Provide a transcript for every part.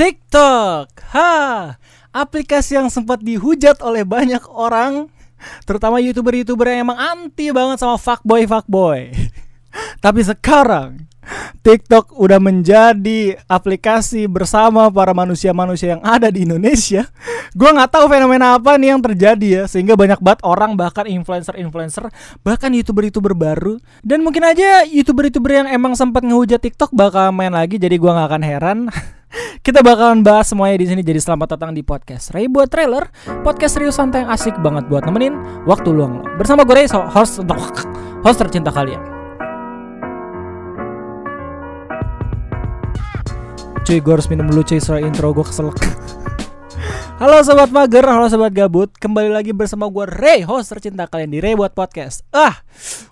TikTok. Ha, aplikasi yang sempat dihujat oleh banyak orang, terutama YouTuber-YouTuber yang emang anti banget sama fuckboy fuckboy. Tapi sekarang TikTok udah menjadi aplikasi bersama para manusia-manusia yang ada di Indonesia. Gua nggak tahu fenomena apa nih yang terjadi ya, sehingga banyak banget orang bahkan influencer-influencer, bahkan youtuber-youtuber baru, dan mungkin aja youtuber-youtuber yang emang sempat ngehujat TikTok bakal main lagi. Jadi gua nggak akan heran. Kita bakalan bahas semuanya di sini. Jadi selamat datang di podcast Ray buat trailer, podcast serius santai yang asik banget buat nemenin waktu luang lo. Bersama gue Ray, host host tercinta kalian. Cuy gue harus minum dulu cuy soal intro gue keselak Halo sobat mager, halo sobat gabut Kembali lagi bersama gue Ray, host tercinta kalian di Ray Buat Podcast Ah,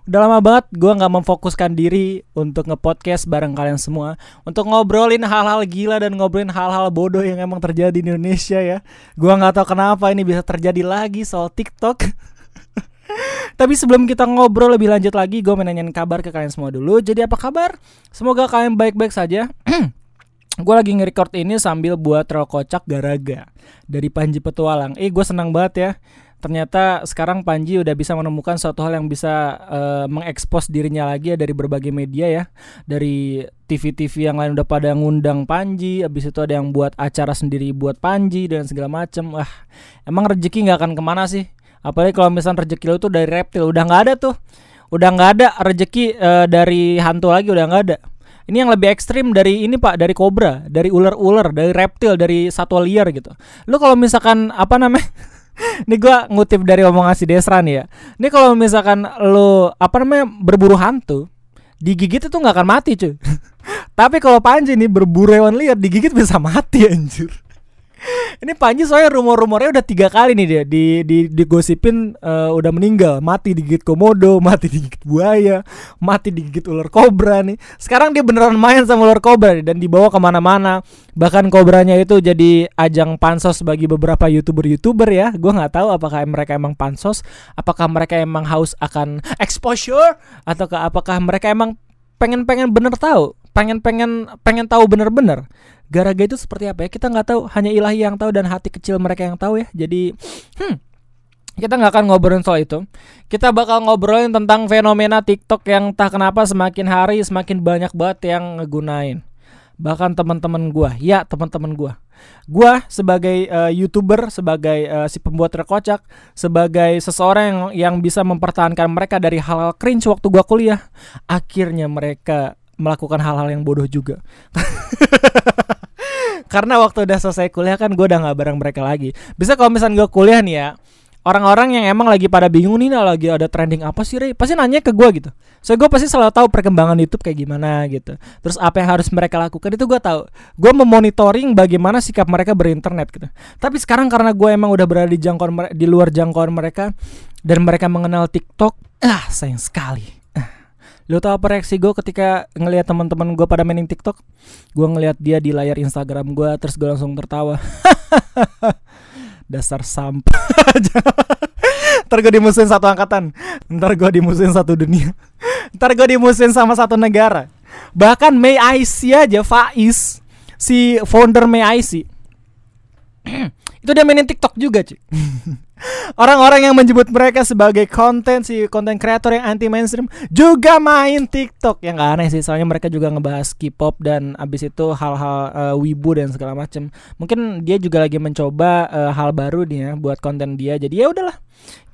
udah lama banget gue gak memfokuskan diri untuk nge-podcast bareng kalian semua Untuk ngobrolin hal-hal gila dan ngobrolin hal-hal bodoh yang emang terjadi di Indonesia ya Gue gak tahu kenapa ini bisa terjadi lagi soal TikTok Tapi sebelum kita ngobrol lebih lanjut lagi, gue menanyain kabar ke kalian semua dulu. Jadi apa kabar? Semoga kalian baik-baik saja. gue lagi nge-record ini sambil buat troll kocak garaga dari Panji Petualang. Eh gue senang banget ya. Ternyata sekarang Panji udah bisa menemukan suatu hal yang bisa uh, mengekspos dirinya lagi ya dari berbagai media ya. Dari TV-TV yang lain udah pada ngundang Panji, abis itu ada yang buat acara sendiri buat Panji dan segala macem. Wah, emang rezeki nggak akan ke mana sih? Apalagi kalau misalnya rezeki lo tuh dari reptil udah nggak ada tuh. Udah nggak ada rezeki uh, dari hantu lagi udah nggak ada ini yang lebih ekstrim dari ini Pak, dari kobra, dari ular-ular, dari reptil, dari satwa liar gitu. Lu kalau misalkan apa namanya? ini gua ngutip dari omongan si Desra nih ya. Ini kalau misalkan lu apa namanya berburu hantu, digigit itu nggak akan mati cuy. Tapi kalau Panji nih berburu hewan liar digigit bisa mati anjir. Ini Panji soalnya rumor-rumornya udah tiga kali nih dia di di digosipin uh, udah meninggal, mati digigit komodo, mati digigit buaya, mati digigit ular kobra nih. Sekarang dia beneran main sama ular kobra nih, dan dibawa ke mana-mana. Bahkan kobranya itu jadi ajang pansos bagi beberapa youtuber-youtuber ya. Gue nggak tahu apakah mereka emang pansos, apakah mereka emang haus akan exposure, ataukah apakah mereka emang pengen-pengen bener tahu, pengen-pengen pengen tahu bener-bener Garaga itu seperti apa ya? Kita nggak tahu, hanya ilahi yang tahu dan hati kecil mereka yang tahu ya. Jadi, hmm, kita nggak akan ngobrolin soal itu. Kita bakal ngobrolin tentang fenomena TikTok yang tak kenapa semakin hari semakin banyak banget yang ngegunain. Bahkan teman-teman gua, ya teman-teman gua. Gua sebagai uh, youtuber, sebagai uh, si pembuat terkocak, sebagai seseorang yang, yang bisa mempertahankan mereka dari hal-hal cringe waktu gua kuliah, akhirnya mereka melakukan hal-hal yang bodoh juga. Karena waktu udah selesai kuliah kan gue udah nggak bareng mereka lagi. Bisa kalau misalnya gue kuliah nih ya, orang-orang yang emang lagi pada bingung nih lagi ada trending apa sih Ray pasti nanya ke gue gitu. So gue pasti selalu tahu perkembangan YouTube kayak gimana gitu. Terus apa yang harus mereka lakukan itu gue tahu. Gue memonitoring bagaimana sikap mereka berinternet gitu. Tapi sekarang karena gue emang udah berada di jangkauan di luar jangkauan mereka dan mereka mengenal TikTok ah sayang sekali Lo tau apa reaksi gue ketika ngelihat teman-teman gue pada mainin TikTok? Gue ngelihat dia di layar Instagram gue, terus gue langsung tertawa. Dasar sampah. Ntar gue dimusuhin satu angkatan. Ntar gue dimusuhin satu dunia. Ntar gue dimusuhin sama satu negara. Bahkan May IC aja, Faiz, si founder May IC. itu dia mainin TikTok juga cuy Orang-orang yang menyebut mereka sebagai konten si konten kreator yang anti mainstream juga main TikTok yang gak aneh sih soalnya mereka juga ngebahas K-pop dan abis itu hal-hal uh, wibu dan segala macem. Mungkin dia juga lagi mencoba uh, hal baru nih ya buat konten dia. Jadi ya udahlah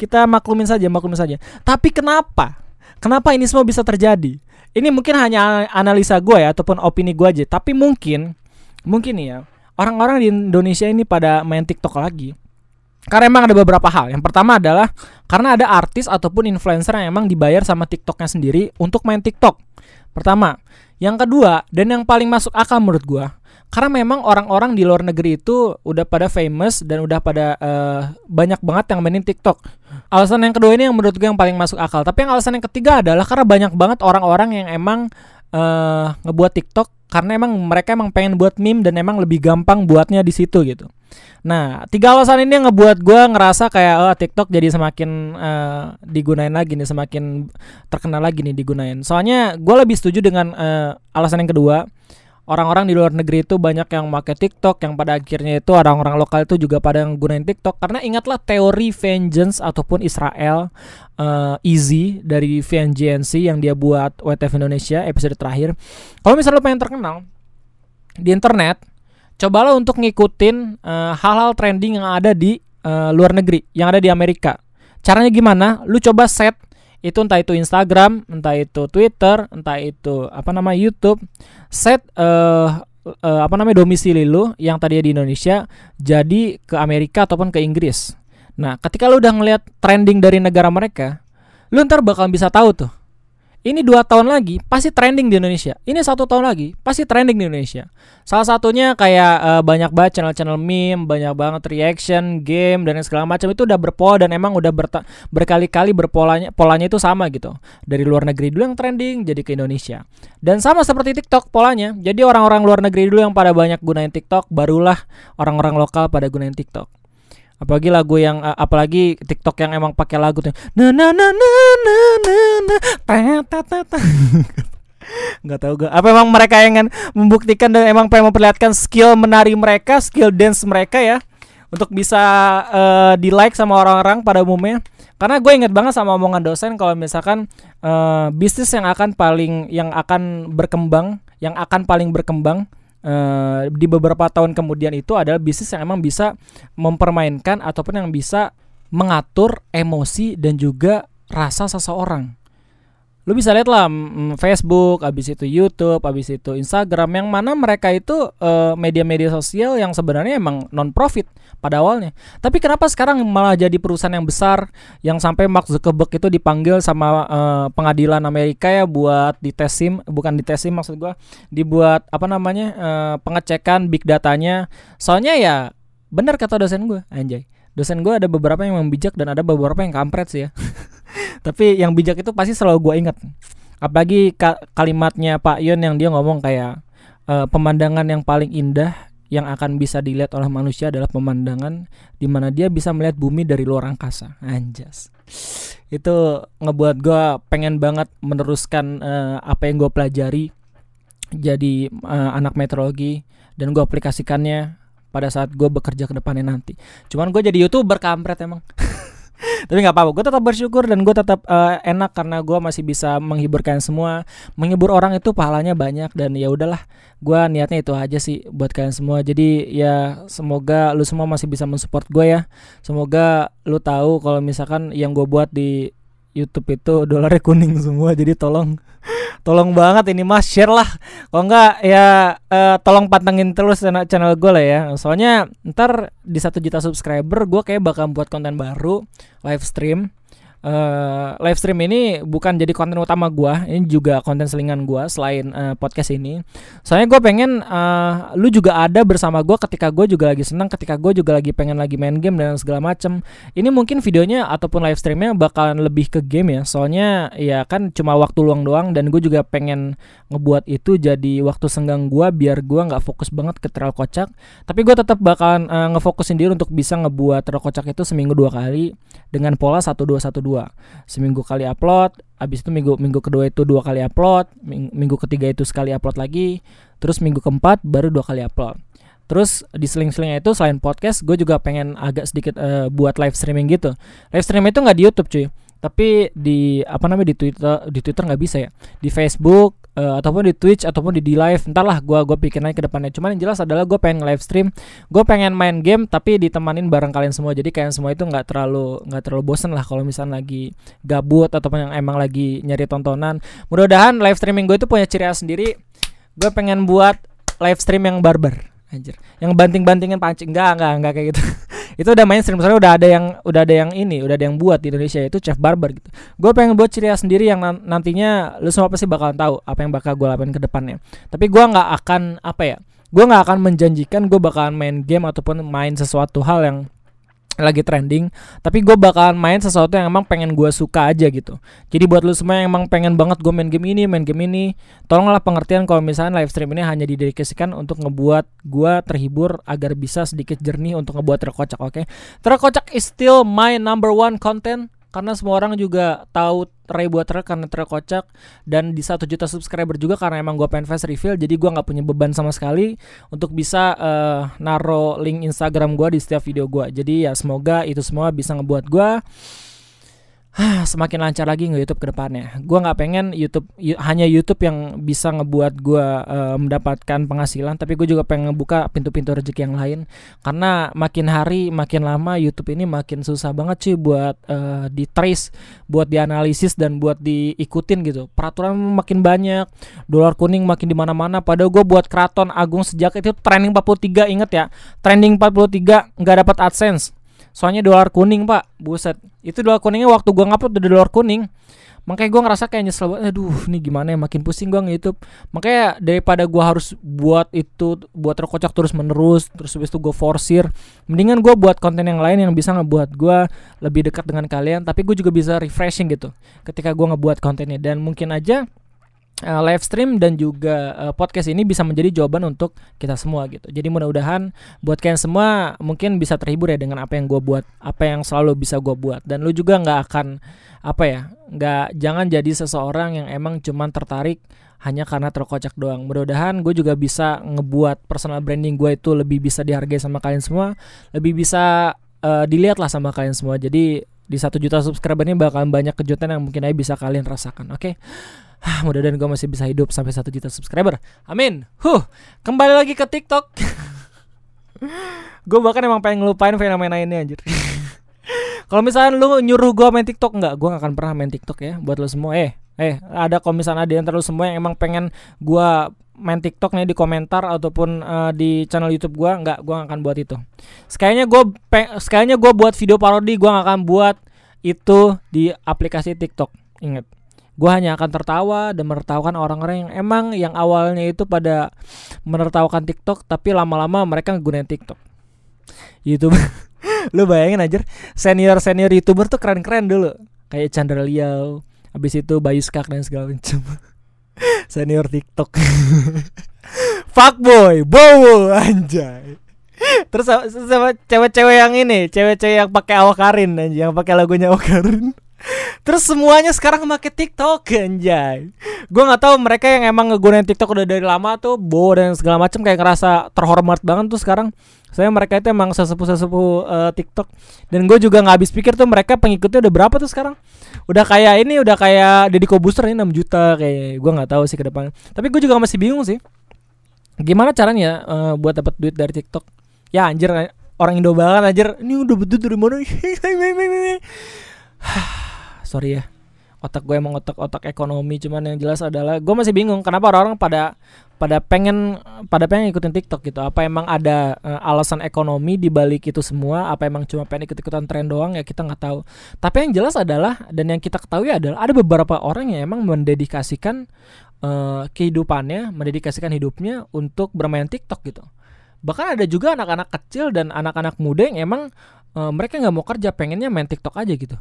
kita maklumin saja, maklumin saja. Tapi kenapa? Kenapa ini semua bisa terjadi? Ini mungkin hanya analisa gue ya ataupun opini gue aja. Tapi mungkin, mungkin ya orang-orang di Indonesia ini pada main TikTok lagi. Karena emang ada beberapa hal. Yang pertama adalah karena ada artis ataupun influencer yang emang dibayar sama TikToknya sendiri untuk main TikTok. Pertama, yang kedua dan yang paling masuk akal menurut gua, karena memang orang-orang di luar negeri itu udah pada famous dan udah pada uh, banyak banget yang mainin TikTok. Alasan yang kedua ini yang menurut gue yang paling masuk akal. Tapi yang alasan yang ketiga adalah karena banyak banget orang-orang yang emang uh, ngebuat TikTok karena emang mereka emang pengen buat meme dan emang lebih gampang buatnya di situ gitu. Nah, tiga alasan ini yang ngebuat gue ngerasa kayak oh TikTok jadi semakin uh, digunain lagi nih, semakin terkenal lagi nih digunain. Soalnya gue lebih setuju dengan uh, alasan yang kedua. Orang-orang di luar negeri itu banyak yang pakai TikTok yang pada akhirnya itu orang-orang lokal itu juga pada yang gunain TikTok karena ingatlah teori vengeance ataupun Israel uh, easy dari VNGNC yang dia buat WTF Indonesia episode terakhir. Kalau misalnya lo pengen terkenal di internet, cobalah untuk ngikutin hal hal-hal trending yang ada di uh, luar negeri, yang ada di Amerika. Caranya gimana? Lu coba set itu entah itu Instagram, entah itu Twitter, entah itu apa nama YouTube, set uh, uh, apa namanya domisili lu yang tadinya di Indonesia jadi ke Amerika ataupun ke Inggris. Nah, ketika lu udah ngeliat trending dari negara mereka, lu ntar bakal bisa tahu tuh ini dua tahun lagi pasti trending di Indonesia. Ini satu tahun lagi pasti trending di Indonesia. Salah satunya kayak uh, banyak banget channel-channel meme, banyak banget reaction, game dan segala macam itu udah berpola dan emang udah berkali-kali berpolanya polanya itu sama gitu. Dari luar negeri dulu yang trending jadi ke Indonesia. Dan sama seperti TikTok polanya. Jadi orang-orang luar negeri dulu yang pada banyak gunain TikTok, barulah orang-orang lokal pada gunain TikTok apalagi lagu yang apalagi TikTok yang emang pakai lagu tuh na na na na na na nggak tahu gak apa emang mereka yang membuktikan dan emang pengen memperlihatkan skill menari mereka skill dance mereka ya? Untuk bisa uh, di like sama orang-orang pada umumnya. Karena gue inget banget sama omongan dosen kalau misalkan uh, bisnis yang akan paling yang akan berkembang yang akan paling berkembang uh, di beberapa tahun kemudian itu adalah bisnis yang emang bisa mempermainkan ataupun yang bisa mengatur emosi dan juga rasa seseorang lu bisa lihat lah mm, Facebook, abis itu YouTube, abis itu Instagram yang mana mereka itu uh, media-media sosial yang sebenarnya emang non profit pada awalnya. Tapi kenapa sekarang malah jadi perusahaan yang besar yang sampai Mark Zuckerberg itu dipanggil sama uh, pengadilan Amerika ya buat ditesim, bukan ditesim maksud gua, dibuat apa namanya uh, pengecekan big datanya. Soalnya ya benar kata dosen gue, anjay. Dosen gue ada beberapa yang membijak dan ada beberapa yang kampret sih ya. tapi yang bijak itu pasti selalu gue ingat. Apalagi ka kalimatnya Pak Yun yang dia ngomong kayak e, pemandangan yang paling indah yang akan bisa dilihat oleh manusia adalah pemandangan di mana dia bisa melihat bumi dari luar angkasa. Anjas. Itu ngebuat gue pengen banget meneruskan uh, apa yang gue pelajari jadi uh, anak meteorologi dan gue aplikasikannya pada saat gue bekerja ke depannya nanti. Cuman gue jadi youtuber kampret emang tapi nggak apa-apa gue tetap bersyukur dan gue tetap uh, enak karena gue masih bisa menghibur kalian semua menghibur orang itu pahalanya banyak dan ya udahlah gue niatnya itu aja sih buat kalian semua. Jadi ya semoga lu semua masih bisa mensupport gue ya. Semoga lu tahu kalau misalkan yang gue buat di YouTube itu dolarnya kuning semua jadi tolong tolong banget ini mas. Share lah. Kalau enggak ya uh, tolong pantengin terus channel, channel gue lah ya. Soalnya ntar di satu juta subscriber gue kayak bakal buat konten baru live stream uh, live stream ini bukan jadi konten utama gue ini juga konten selingan gue selain uh, podcast ini. Soalnya gue pengen uh, lu juga ada bersama gue ketika gue juga lagi senang ketika gue juga lagi pengen lagi main game dan segala macem. Ini mungkin videonya ataupun live streamnya bakalan lebih ke game ya. Soalnya ya kan cuma waktu luang doang dan gue juga pengen ngebuat itu jadi waktu senggang gue biar gue nggak fokus banget ke terlalu kocak. Tapi gue tetap bakalan uh, ngefokusin diri untuk bisa ngebuat terlalu kocak itu seminggu dua kali dengan pola satu dua satu dua seminggu kali upload habis itu minggu minggu kedua itu dua kali upload minggu ketiga itu sekali upload lagi terus minggu keempat baru dua kali upload Terus di seling-selingnya itu selain podcast, gue juga pengen agak sedikit uh, buat live streaming gitu. Live streaming itu nggak di YouTube cuy, tapi di apa namanya di Twitter, di Twitter nggak bisa ya. Di Facebook, uh, ataupun di Twitch ataupun di di live entahlah gue gue pikir naik ke depannya. Cuman yang jelas adalah gue pengen live stream gue pengen main game tapi ditemanin bareng kalian semua. Jadi kalian semua itu nggak terlalu nggak terlalu bosen lah kalau misalnya lagi gabut ataupun yang emang lagi nyari tontonan. Mudah-mudahan live streaming gue itu punya ciri khas sendiri. Gue pengen buat live stream yang barbar anjir. Yang banting-bantingin pancing. Enggak enggak enggak kayak gitu itu udah mainstream soalnya udah ada yang udah ada yang ini udah ada yang buat di Indonesia itu chef barber gitu. Gue pengen buat ciri khas sendiri yang nantinya lu semua pasti bakalan tahu apa yang bakal gue lakuin ke depannya. Tapi gue nggak akan apa ya gue nggak akan menjanjikan gue bakalan main game ataupun main sesuatu hal yang lagi trending tapi gue bakalan main sesuatu yang emang pengen gue suka aja gitu jadi buat lu semua yang emang pengen banget gue main game ini main game ini tolonglah pengertian kalau misalnya live stream ini hanya didedikasikan untuk ngebuat gue terhibur agar bisa sedikit jernih untuk ngebuat terkocak oke okay? terkocak is still my number one content karena semua orang juga tahu Ray buat truk karena truk kocak. Dan di satu juta subscriber juga karena emang gue pengen fast reveal jadi gue nggak punya beban sama sekali untuk bisa uh, naro link Instagram gue di setiap video gue jadi ya semoga itu semua bisa ngebuat gue semakin lancar lagi nge YouTube ke depannya. Gua nggak pengen YouTube hanya YouTube yang bisa ngebuat gua uh, mendapatkan penghasilan, tapi gue juga pengen ngebuka pintu-pintu rezeki yang lain. Karena makin hari makin lama YouTube ini makin susah banget sih buat uh, di trace, buat dianalisis dan buat diikutin gitu. Peraturan makin banyak, dolar kuning makin di mana-mana. Padahal gue buat Keraton Agung sejak itu trending 43 inget ya, trending 43 nggak dapat AdSense Soalnya dolar kuning pak. Buset. Itu dolar kuningnya waktu gua ngupload udah dolar kuning. Makanya gue ngerasa kayak nyesel banget. Aduh ini gimana ya? Makin pusing gue nge-youtube. Makanya daripada gue harus buat itu Buat terkocak terus menerus Terus habis itu gue forsir Mendingan gue buat konten yang lain yang bisa ngebuat gue Lebih dekat dengan kalian Tapi gue juga bisa refreshing gitu Ketika gue ngebuat kontennya. Dan mungkin aja uh, live stream dan juga uh, podcast ini bisa menjadi jawaban untuk kita semua gitu. Jadi mudah-mudahan buat kalian semua mungkin bisa terhibur ya dengan apa yang gue buat, apa yang selalu bisa gue buat. Dan lu juga nggak akan apa ya, nggak jangan jadi seseorang yang emang cuman tertarik hanya karena terkocak doang. Mudah-mudahan gue juga bisa ngebuat personal branding gue itu lebih bisa dihargai sama kalian semua, lebih bisa uh, dilihat lah sama kalian semua. Jadi di satu juta subscriber ini bakalan banyak kejutan yang mungkin aja bisa kalian rasakan. Oke. Okay? Mudah-mudahan gue masih bisa hidup sampai satu juta subscriber. Amin. Huh, kembali lagi ke TikTok. gue bahkan emang pengen ngelupain fenomena ini anjir. kalau misalnya lu nyuruh gue main TikTok enggak, gue gak akan pernah main TikTok ya buat lo semua. Eh, eh ada kalau misalnya ada yang terlalu semua yang emang pengen gue main TikTok nih di komentar ataupun uh, di channel YouTube gue nggak gue gak akan buat itu. Sekalinya gue sekalinya gue buat video parodi gue gak akan buat itu di aplikasi TikTok. Ingat gue hanya akan tertawa dan menertawakan orang-orang yang emang yang awalnya itu pada menertawakan TikTok tapi lama-lama mereka gunain TikTok. YouTube lu bayangin aja senior senior youtuber tuh keren-keren dulu. Kayak Chandra Liao habis itu Bayu Skak dan segala macam senior TikTok. Fuckboy bowo anjay. Terus sama cewek-cewek yang ini cewek-cewek yang pakai awakarin yang pakai lagunya awakarin Terus semuanya sekarang pakai TikTok anjay. Gue nggak tahu mereka yang emang ngegunain TikTok udah dari lama tuh, bo dan segala macam kayak ngerasa terhormat banget tuh sekarang. Saya mereka itu emang sesepuh-sesepuh uh, TikTok dan gue juga nggak habis pikir tuh mereka pengikutnya udah berapa tuh sekarang. Udah kayak ini, udah kayak Deddy Kobuster ini 6 juta kayak gue nggak tahu sih ke depan. Tapi gue juga masih bingung sih. Gimana caranya uh, buat dapat duit dari TikTok? Ya anjir orang Indo banget anjir. Ini udah betul dari mana? sorry ya. Otak gue emang otak-otak ekonomi cuman yang jelas adalah gue masih bingung kenapa orang-orang pada pada pengen pada pengen ikutin TikTok gitu. Apa emang ada uh, alasan ekonomi di balik itu semua? Apa emang cuma pengen ikut-ikutan tren doang? Ya kita nggak tahu. Tapi yang jelas adalah dan yang kita ketahui adalah ada beberapa orang yang emang mendedikasikan uh, kehidupannya mendedikasikan hidupnya untuk bermain TikTok gitu. Bahkan ada juga anak-anak kecil dan anak-anak muda yang emang uh, mereka nggak mau kerja pengennya main TikTok aja gitu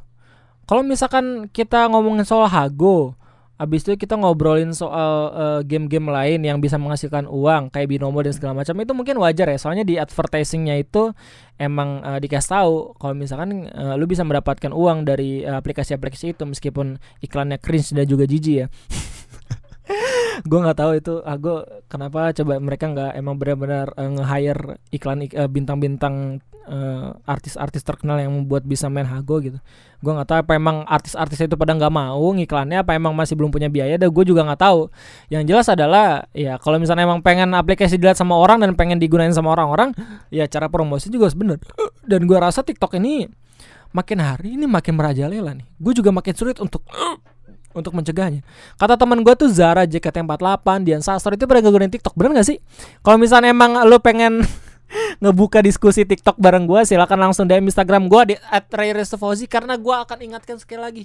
kalau misalkan kita ngomongin soal Hago, Abis itu kita ngobrolin soal uh, game-game lain yang bisa menghasilkan uang kayak binomo dan segala macam itu mungkin wajar ya soalnya di advertisingnya itu emang uh, dikasih tahu kalau misalkan uh, lu bisa mendapatkan uang dari aplikasi-aplikasi itu meskipun iklannya cringe dan juga jijik ya. gue nggak tahu itu ah gue kenapa coba mereka nggak emang benar-benar uh, nge-hire iklan uh, bintang-bintang uh, artis-artis terkenal yang membuat bisa main Hago gitu. Gue nggak tahu apa emang artis-artis itu pada nggak mau ngiklannya apa emang masih belum punya biaya dan gue juga nggak tahu. Yang jelas adalah ya kalau misalnya emang pengen aplikasi dilihat sama orang dan pengen digunain sama orang-orang ya cara promosi juga sebenar dan gue rasa TikTok ini makin hari ini makin merajalela nih. Gue juga makin sulit untuk untuk mencegahnya. Kata teman gue tuh Zara JKT48, Dian Sastro itu pada gunain TikTok. Bener gak sih? Kalau misalnya emang lo pengen ngebuka diskusi TikTok bareng gue, silakan langsung DM Instagram gue di @rayrestofozi karena gue akan ingatkan sekali lagi.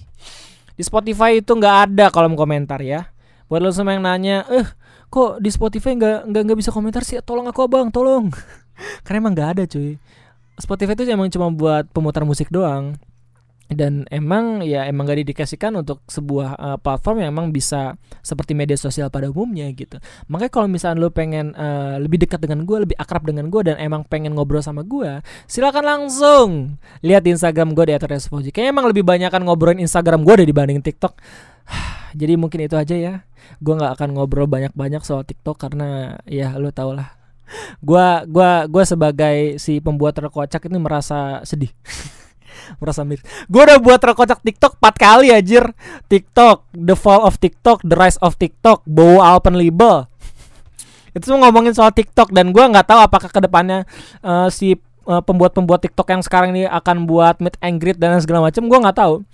Di Spotify itu nggak ada kolom komentar ya. Buat lo semua yang nanya, eh kok di Spotify nggak nggak nggak bisa komentar sih? Tolong aku abang, tolong. karena emang nggak ada cuy. Spotify itu emang cuma buat pemutar musik doang dan emang ya emang gak didikasikan untuk sebuah uh, platform yang emang bisa seperti media sosial pada umumnya gitu. Makanya kalau misalnya lo pengen uh, lebih dekat dengan gue lebih akrab dengan gue dan emang pengen ngobrol sama gue silakan langsung lihat di Instagram gue di @respoji. Kayaknya emang lebih banyak kan ngobrolin Instagram gue dibanding TikTok. Jadi mungkin itu aja ya. Gue nggak akan ngobrol banyak-banyak soal TikTok karena ya lo tau lah. Gua gua gua sebagai si pembuat terkocak ini merasa sedih merasa miris. Gue udah buat terkocak TikTok 4 kali anjir. TikTok, The Fall of TikTok, The Rise of TikTok, Bowo Alpen Libel. Itu semua ngomongin soal TikTok dan gue nggak tahu apakah ke depannya uh, si uh, pembuat-pembuat TikTok yang sekarang ini akan buat meet and greet dan segala macam. Gue nggak tahu.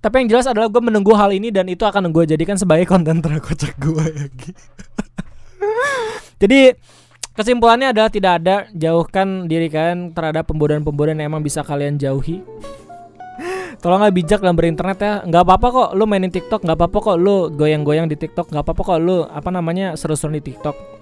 Tapi yang jelas adalah gue menunggu hal ini dan itu akan gue jadikan sebagai konten terkocak gue lagi. Jadi Kesimpulannya adalah tidak ada jauhkan diri kalian terhadap pembodohan-pembodohan yang emang bisa kalian jauhi. Tolonglah bijak dalam berinternet ya. Nggak apa-apa kok lu mainin TikTok, nggak apa-apa kok lu goyang-goyang di TikTok, nggak apa-apa kok lu apa namanya seru-seru di TikTok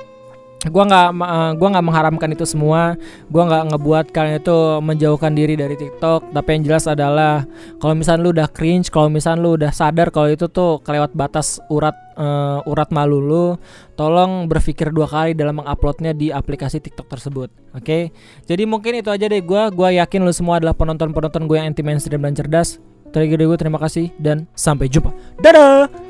gua nggak uh, gua nggak mengharamkan itu semua gua nggak ngebuat kalian itu menjauhkan diri dari TikTok tapi yang jelas adalah kalau misalnya lu udah cringe kalau misalnya lu udah sadar kalau itu tuh kelewat batas urat uh, urat malu lu tolong berpikir dua kali dalam menguploadnya di aplikasi TikTok tersebut oke okay? jadi mungkin itu aja deh gua gua yakin lu semua adalah penonton penonton gue yang anti mainstream dan cerdas Terima kasih dan sampai jumpa. Dadah.